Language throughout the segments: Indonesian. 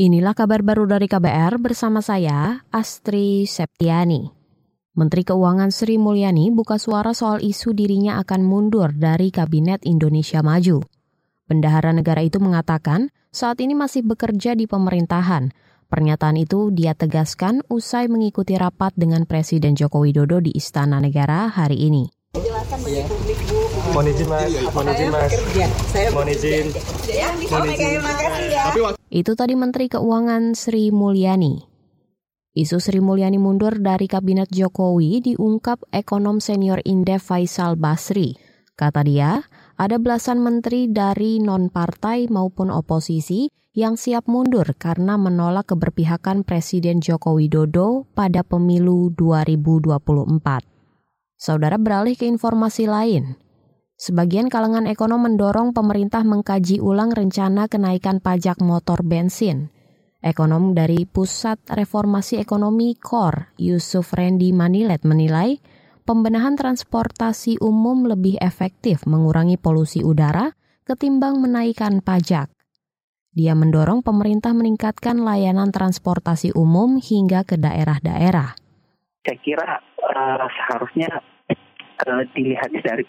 Inilah kabar baru dari KBR bersama saya, Astri Septiani. Menteri Keuangan Sri Mulyani buka suara soal isu dirinya akan mundur dari Kabinet Indonesia Maju. Bendahara negara itu mengatakan saat ini masih bekerja di pemerintahan. Pernyataan itu dia tegaskan usai mengikuti rapat dengan Presiden Joko Widodo di Istana Negara hari ini. Jelaskan bagi publik Bu. Mohon izin mas, mohon izin mas. Bekerja. Saya Mohon izin. Ya, Mohon izin. terima kasih ya. Itu tadi Menteri Keuangan Sri Mulyani. Isu Sri Mulyani mundur dari Kabinet Jokowi diungkap ekonom senior Indef Faisal Basri. Kata dia, ada belasan menteri dari non-partai maupun oposisi yang siap mundur karena menolak keberpihakan Presiden Joko Widodo pada pemilu 2024. Saudara beralih ke informasi lain. Sebagian kalangan ekonom mendorong pemerintah mengkaji ulang rencana kenaikan pajak motor bensin. Ekonom dari Pusat Reformasi Ekonomi KOR, Yusuf Randy Manilet menilai, pembenahan transportasi umum lebih efektif mengurangi polusi udara ketimbang menaikkan pajak. Dia mendorong pemerintah meningkatkan layanan transportasi umum hingga ke daerah-daerah. saya kira eh, seharusnya eh, dilihat dari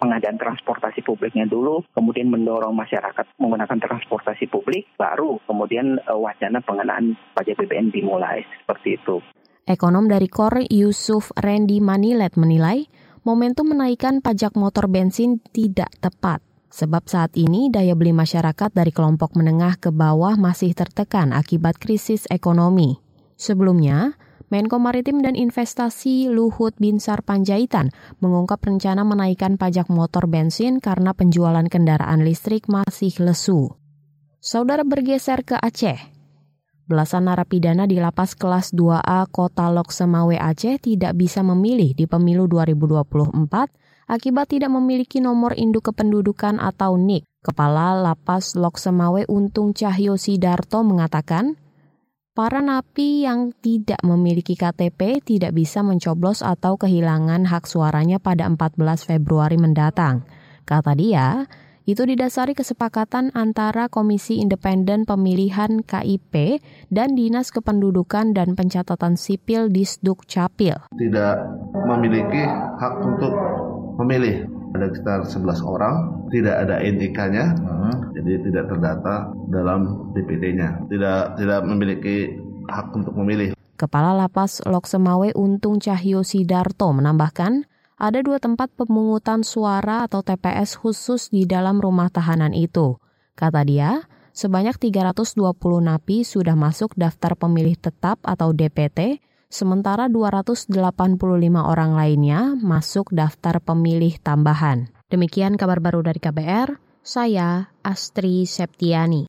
pengadaan transportasi publiknya dulu, kemudian mendorong masyarakat menggunakan transportasi publik, baru kemudian eh, wacana pengenaan pajak BBM dimulai seperti itu. Ekonom dari KOR Yusuf Randy Manilet menilai, momentum menaikkan pajak motor bensin tidak tepat. Sebab saat ini daya beli masyarakat dari kelompok menengah ke bawah masih tertekan akibat krisis ekonomi. Sebelumnya, Menko Maritim dan Investasi Luhut Binsar Panjaitan mengungkap rencana menaikkan pajak motor bensin karena penjualan kendaraan listrik masih lesu. Saudara bergeser ke Aceh. Belasan narapidana di lapas kelas 2A Kota Lok Semawe Aceh tidak bisa memilih di pemilu 2024 akibat tidak memiliki nomor induk kependudukan atau NIK. Kepala Lapas Lok Semawe Untung Cahyo Sidarto mengatakan, Para napi yang tidak memiliki KTP tidak bisa mencoblos atau kehilangan hak suaranya pada 14 Februari mendatang. Kata dia, itu didasari kesepakatan antara Komisi Independen Pemilihan KIP dan Dinas Kependudukan dan Pencatatan Sipil Disduk Capil. tidak memiliki hak untuk memilih. Ada sekitar 11 orang, tidak ada NIK-nya, jadi tidak terdata dalam DPT-nya. Tidak tidak memiliki hak untuk memilih. Kepala Lapas Lok Semawe Untung Cahyo Sidarto menambahkan, ada dua tempat pemungutan suara atau TPS khusus di dalam rumah tahanan itu. Kata dia, sebanyak 320 napi sudah masuk daftar pemilih tetap atau DPT, sementara 285 orang lainnya masuk daftar pemilih tambahan. Demikian kabar baru dari KBR, saya Astri Septiani.